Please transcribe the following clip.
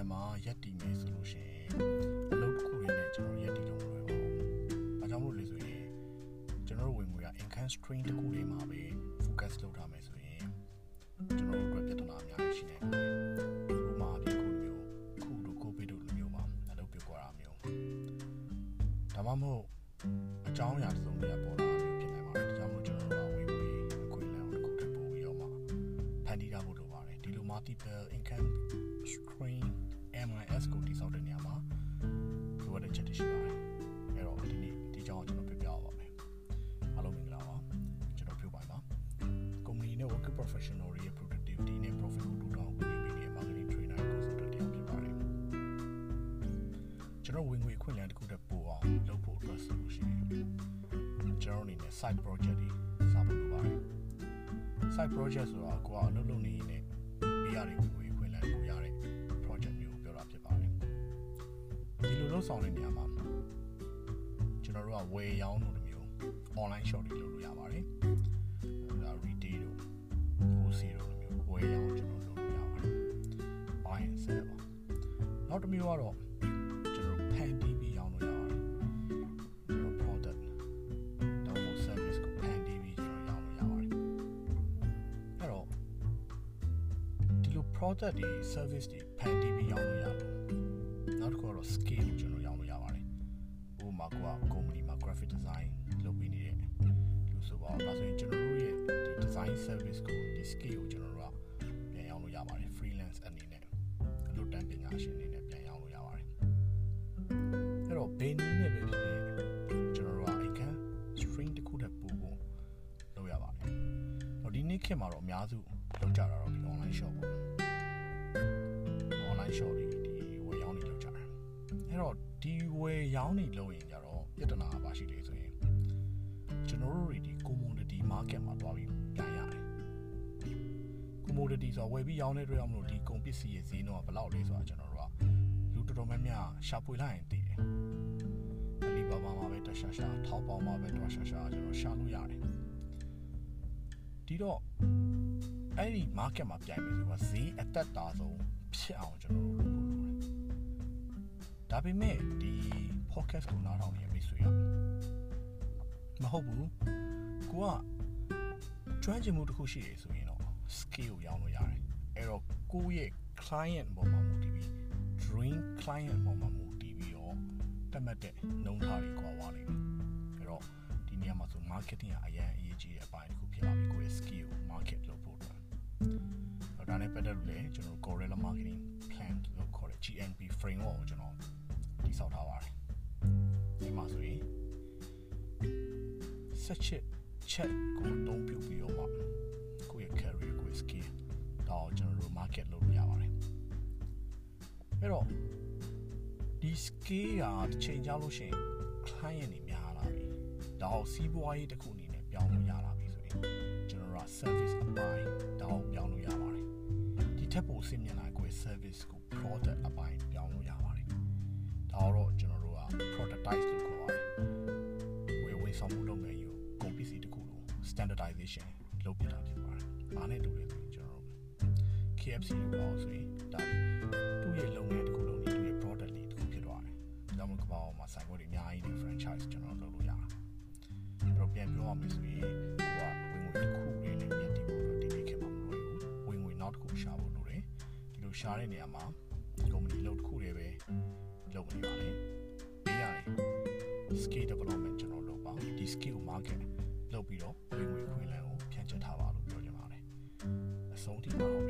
ခံမှာရက်တည်မယ်ဆိုလို့ရှိရင်အလုပ်တစ်ခုတွေနဲ့ကျွန်တော်ရက်တည်တော့မလွယ်ပါဘူး။ဒါကြောင့်မို့လို့ဆိုရင်ကျွန်တော်ဝင်ငွေက income stream တစ်ခုလေးမှာပဲ focus လုပ်ထားမယ်ဆိုရင်ကျွန်တော်တို့အတွက်ပြဿနာအများကြီးရှိနိုင်ပါတယ်။ဒီမှာအပြင်ခုမျိုးခုတို့ကိုဗစ်တို့လိုမျိုးမှာအလုပ်ပြုတ်သွားတာမျိုး။ဒါမှမဟုတ်အကြောင်းအရာတစ်စုံတည်းပေါ်လာမျိုးဖြစ်နိုင်ပါတယ်။ဒါကြောင့်မို့ကျွန်တော်တို့ကဝင်ငွေအခွင့်အလမ်းကိုတစ်ခုတည်းပို့ပြီးတော့မှဖန်တီးရဖို့လိုပါတယ်။ဒီလို multiple income stream MIS ကိုတိစောက်တဲ့နေရာမှာလိုအပ်တဲ့ချက်တွေရှိပါတယ်။အဲ့တော့ဒီနေ့ဒီကြောင်းကိုကျွန်တော်ပြပြပါမယ်။အားလုံးမင်္ဂလာပါ။ကျွန်တော်ပြောပါမှာ။ company နဲ့ worker professional တွေရဲ့ productivity နဲ့ profit ကိုတိုးတောင်းပေးနေတဲ့ marketing trainer consultant တယောက်ဖြစ်ပါတယ်။ကျွန်တော်ဝင်ငွေအခွင့်အလမ်းတစ်ခုတည်းပို့အောင်လုပ်ဖို့အတွက်ဆိုလို့ရှိရင်ကျွန်တော်အနေနဲ့ side project တွေစဖို့လိုပါတယ်။ side project ဆိုတာကိုကအလုပ်လုပ်နေရင်လည်းပေးရတဲ့ဝ လိုလုပ်ဆောင်တဲ့နေရာမှာကျွန်တော်တို့ကဝယ်ရောင်းလို့မျိုး online shop တွေလုပ်လို့ရပါတယ်။ဒါ retail တို့ wholesale တို့လိုမျိုးဝယ်ရောင်းကျွန်တော်လုပ်လို့ရပါတယ်။ buy and sell ပါ။နောက်တစ်မျိုးကတော့ကျွန်တော်ဖန်တီးပြီးရောင်းလို့ရပါတယ်။ကျွန်တော် product တော့ service ကိုဖန်တီးပြီးကျွန်တော်ရောင်းလို့ရပါတယ်။အဲ့တော့ဒီလို product တွေ service တွေဖန်တီးပြီးရောင်းလို့ရတယ်။နောက်တစ်ခုကတော့ scale ကိုကျွန်တော် မာက company မှာ graphic design လုပ်ပေးနေတဲ့လူဆိုပါတော့ဒါဆိုရင်ကျွန်တော်တို့ရဲ့ဒီ design service ကိုဒီ scale ကိုကျွန်တော်တို့ကပြန်ရောင်းလို့ရပါတယ် freelance အနေနဲ့အလုပ်တန်းပညာရှင်အနေနဲ့ပြန်ရောင်းလို့ရပါတယ်အဲ့တော့ဘယ်နည်းနဲ့ပဲဖြစ်ဖြစ်ကျွန်တော်တို့က income stream တစ်ခုတည်းပို့ဖို့လုပ်ရပါတယ်တော့ဒီနေ့ခေတ်မှာတော့အများစုလုပ်ကြတာတော့ဒီ online shop ပေါ့ online shop တွေဒီဝယ်ရောင်းနေလုပ်ကြတယ်အဲ့တော့ဒီဝယ်ရောင်းနေလုပ်ရင်ကြတော့ ပြဿနာကပါရှိတယ်ဆိုရင်ကျွန်တော်တို့တွေဒီ commodity market မှာတွားပြီးပြန်ရတယ် commodity ဆိုတော့ဝယ်ပြီးရောင်းတဲ့အတွက်ကြောင့်မလို့ဒီကုန်ပစ္စည်းရဲ့ဈေးနှုန်းကဘယ်လောက်လဲဆိုတာကျွန်တော်တို့ကလူတော်တော်များများရှာဖွေလိုက်ရင်သိတယ်အလီဘာဘာမှာပဲတရှာရှာ淘宝မှာပဲတရှာရှာကျွန်တော်ရှာလို့ရတယ်ဒီတော့အဲ့ဒီ market မှာပြိုင်မယ်ဆိုတာဈေးအသက်တာဆုံးဖြစ်အောင်ကျွန်တော်တို့လုပ်ဖို့လိုတယ်ဒါပေမဲ့ဒီ podcast ကိုနားထောင်နေမိတ်ဆွေကမဟုတ်ဘူးကိုကကျွမ်းကျင်မှုတစ်ခုရှိရဆိုရင်တော့ skill ကိုရောင်းလို့ရတယ်အဲ့တော့ကိုယ့်ရဲ့ client ပေါ်မှာမူတည်ပြီး dream client ပေါ်မှာမူတည်ပြီးတော့တတ်မှတ်တဲ့နှုံထားတွေကွာဝါလိမ့်မယ်အဲ့တော့ဒီနေရာမှာဆို marketing ကအရင်အရေးကြီးတဲ့အပိုင်းတစ်ခုဖြစ်လာပြီကိုယ့်ရဲ့ skill ကို market လုပ်ဖို့အတွက်အဲ့ဒါနဲ့ပတ်သက်လို့လည်းကျွန်တော် Gorilla Marketing Plan လို့ခေါ်တဲ့ GNP framework ကိုကျွန်တော်တည်ဆောက်ထားပါတယ် ဒီမှာဆိုရင် set ချက်ကိုအသုံးပြုပြီးတော့မှကိုယ့်ရဲ့ career ကိုယ့်ရဲ့ skill တော့ကျွန်တော်တို့ market လုပ်လို့ရပါတယ်အဲ့တော့ဒီ skill ကတစ်ချိန်ကြာလို့ရှိရင် client တွေများလာပြီဒါအောင်စီးပွားရေးတစ်ခုအနေနဲ့ပြောင်းလို့ရလာပြီဆိုရင်ကျွန်တော်တို့က service အပိုင်းဒါအောင်ပြောင်းလို့ရပါတယ်ဒီထက်ပိုဆင့်မြင့်လာကိုယ့်ရဲ့ service ကို product အပို productize လို့ခေါ်ပါတယ်ဝယ်ဝယ်ဆောင်မှုလုပ်ငန်းယူကုန်ပစ္စည်းတစ်ခုလုံး standardization လုပ်ပြတာဖြစ်ပါတယ်။ဘာနဲ့တူလဲဆိုရင်ကျွန်တော်တို့ KFC လို့ပြောဆိုရင်ဒါသူ့ရဲ့လုပ်ငန်းတစ်ခုလုံးနဲ့သူ့ရဲ့ product လေးတစ်ခုဖြစ်သွားတယ်။ဒါမှမဟုတ်ကမ္ဘာပေါ်မှာဆိုင်ခွဲတွေအများကြီးနေ franchise ကျွန်တော်လုပ်လို့ရတာ။အဲ့တော့ပြန်ပြောရမယ်ဆိုရင်ကိုကဝင်ငွေတစ်ခုလေးနဲ့မြတ်တည်ဖို့အတွက်ဒီနေ့ခေတ်မှာမလွယ်ဘူး။ဝင်ငွေနောက်တစ်ခုရှာဖို့လိုတယ်။ဒီလိုရှာတဲ့နေရာမှာ company လုပ်တစ်ခုတည်းပဲလုပ်နေပါလေ။ပေးရတယ် skill development ကျွန်တော်လုပ်ပါဒီ skill market လုပ်ပြီးတော့ဝင်ငွေခွင့်လန်းကိုဖြန့်ကျက်ထားပါလို့ပြောချင်ပါတယ်အဆုံးထိပါတော့ပြီးရ